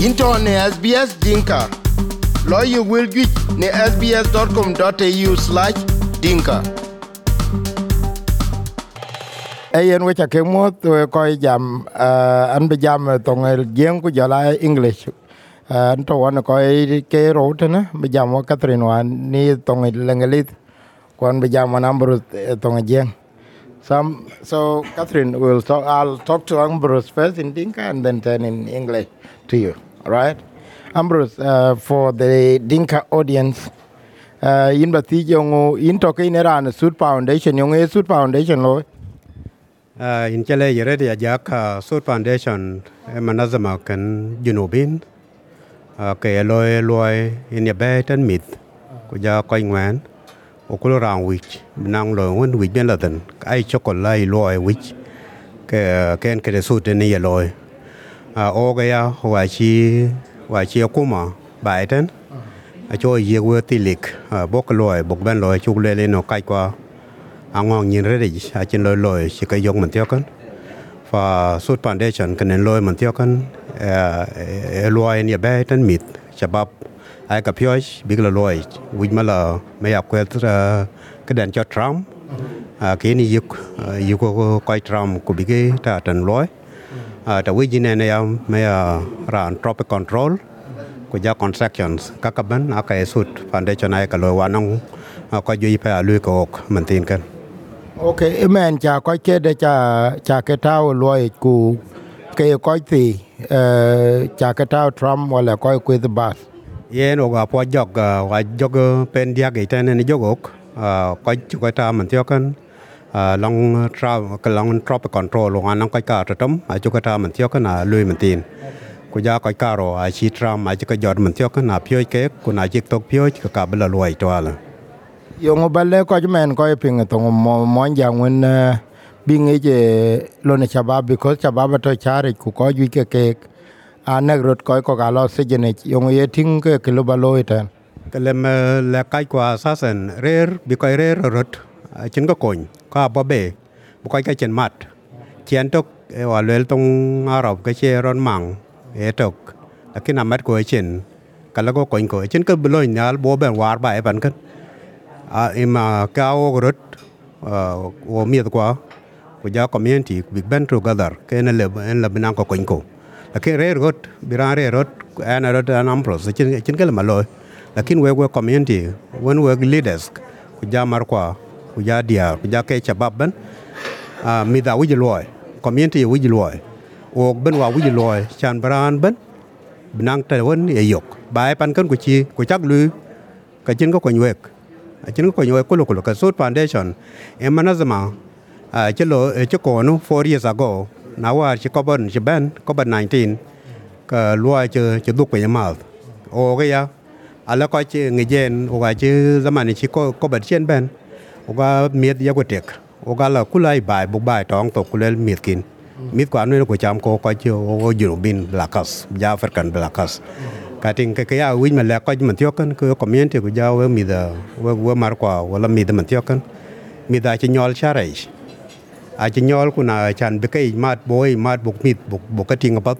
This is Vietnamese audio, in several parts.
into ne SBS Dinka. Lawyer will get ne sbs.com.au slash dinka. ayen wecha ke mo to ko jam uh, an be jam uh, to ngel jeng ku jala english. Uh, an to wan ko ke ro tena be jam wa catherine wan ni to ngel lengelit kwan be jam wan ambru ngel jeng some so, catherine will talk, i'll talk to ambrose first in dinka and then turn in english to you right? Ambrose uh, for the dinka audience uh, in bati jongo in to ke ne sud foundation yong e eh, sud foundation lo Uh, in chale yere ya jak uh, Sud Foundation emanazama manazama kan junubin. Uh, ke loy loy in ya be tan mit ku ja ko ngwan o ko wich nang lo won wich ben ai chocolate loy wich cái cái ke de in ni ya loy uh, o ga chi hoài chi kuma bai tan a cho ye wo tilik uh, bok loy bok ben loy chuk le le no kai kwa angong nyin re di a chin loy loy chi ka yong man tyo kan fa sut foundation kan en loy man tyo kan e loy ni be tan mit chabab ai ka pyoj big la loy wi ma la me ya kwet ka den cho trump. A ke ni yuk yuk ko koi trump ku big ta tan loy ta wi jin ne ya me ran tropic control ku ja constructions. Ka ka ban a ka sut foundation ai ka loy wanong ko ju pa lu ko man tin kan Okay, men cha ko ke de cha cha ke tao loy ku ke ko ti cha ke tao Trump wala ko ku the bus. yen oga po jog ah, wa jog ah, pen dia ge ten ni jogok ko ko ta man tyo kan ลองทราบก็ลองทราบไปก่อนโตโรงงานน้องก้อยการะดมอาจจะก็ทำเหมือนเที่ยวขนาดลุยเหมือนตีนกูยาก้อยกาโรอาชีทำามอาจะกยอดเหมือนเที่ยวขนาดพี้ยเก๊กกูนายจิกตกพี่อยก็กาบละรวยตัวละยงบัลเล่ก็จะแมนก็ยพิงตรงมอนอย่างเงินบิงไอเจลนชบาบิคอสชบาบัตรชาริกูก็ยุยเก๊กอันนักรถก้อยก็กาลอสเจเนี่ยยงเยทิ้งก็กิโลบาลอยแทนก็เลยมาเล็กไกว่าซาเซนเรร์บิคอยเรร์รถฉันก็โกง ka bo be bu ko ka chen mat chien tok e wa lel tong arab ka che ron mang e tok lakin amat ko chen kala ko kon ko chen ko bloy nyal bo ben war ba e ban kan a ima ka o rot o mi kwa ko ja community big ben together ke le en le binang ko kon ko lakin rer rot biran rer rot ana rot an ampros chin chin kala maloy lakin we we community, when we leaders ku ja mar kwa ku ja dia ku ja ke chabab ban a ah, mi da wi loy, community wi loy. O ben wa wi loy, chan bran ban binang ta won e yok. Bai pan kan ku chi, ku chak lu. Ka chin ko ko wek. A chin ko ko wek ko lo ko ka sut foundation. E manazama a ah, chelo e chko no 4 years ago. Na wa chi ko bên chi bên ko ban 19 ka lua che che duk pe ma e o ga ya. Ala ko che ngejen o ga che zaman chi ko ko ban chen ben oga ga miet ya ko tek. Oga la kulai bai bu bai tong to kulel miet kin. Miet kwa nu ko cham ko ko che o juro bin blakas ja african blakas. Ka ting ke ya wi ma la ko man tyo kan ko community ko ja we mi da, we we mar kwa wala mi da man tyo kan mi da chi nyol charai a chi nyol ku na chan be kai mat boy mat buk mit buk buk ka ting pat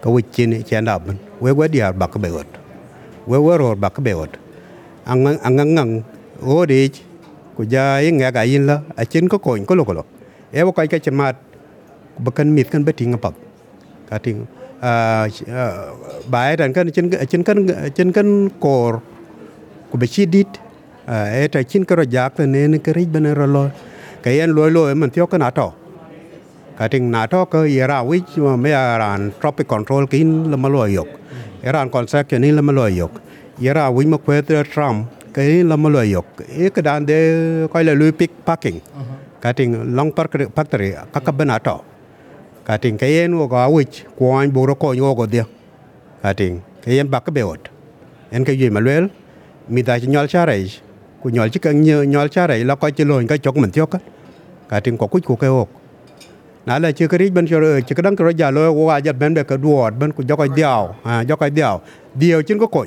ka wi chin chen da ban we we dia ba ka be ot. We we ro ba ka be ot. Ang ang ang ang. O de ku ja yin nga ga yin la, a chin ko ko ko lo ko lo. E wo kai ka che mat ba kan mit kan be ting pat ka ting, a ba e dan kan chin chin kan chin kan kor. Ku be chi dit e ta chin ka ro jak ne ne ka ri ban ro lo. Ka yen lo lo man tyo ka na to. Ka ting na to ka yera wi me ran tropic control kin la ma lo yok. E ran concept ni la ma lo yok. Yera wi ma kwe trump ka la ma lo yok e ka dan de ko la lu pick packing ka ting long park factory ka ka ban to ka ting ka yen wo ga wi ko an bu ro ko yo go dia ka ting ka yen ba ka be ot en ka yi ma lel mi da nyol charai ku nyol chi ka nyol charai la ko chi lo ka chok man tyo ka ka ting ko ku ku ke ok na la chi ka ri ben choro chi ka dang ka ja lo wa ja ben be ka duot ben ku jo ka diao ha jo ka diao diao chin ko ko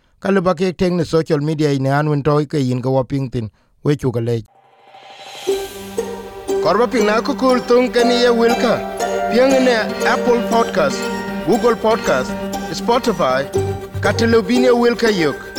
ka lu ba ke teng ne social media ine an won to ke yin go ping tin we chu gale korba ping na ku kul tung ken ye wilka piang ne apple podcast google podcast spotify katelobine wilka yok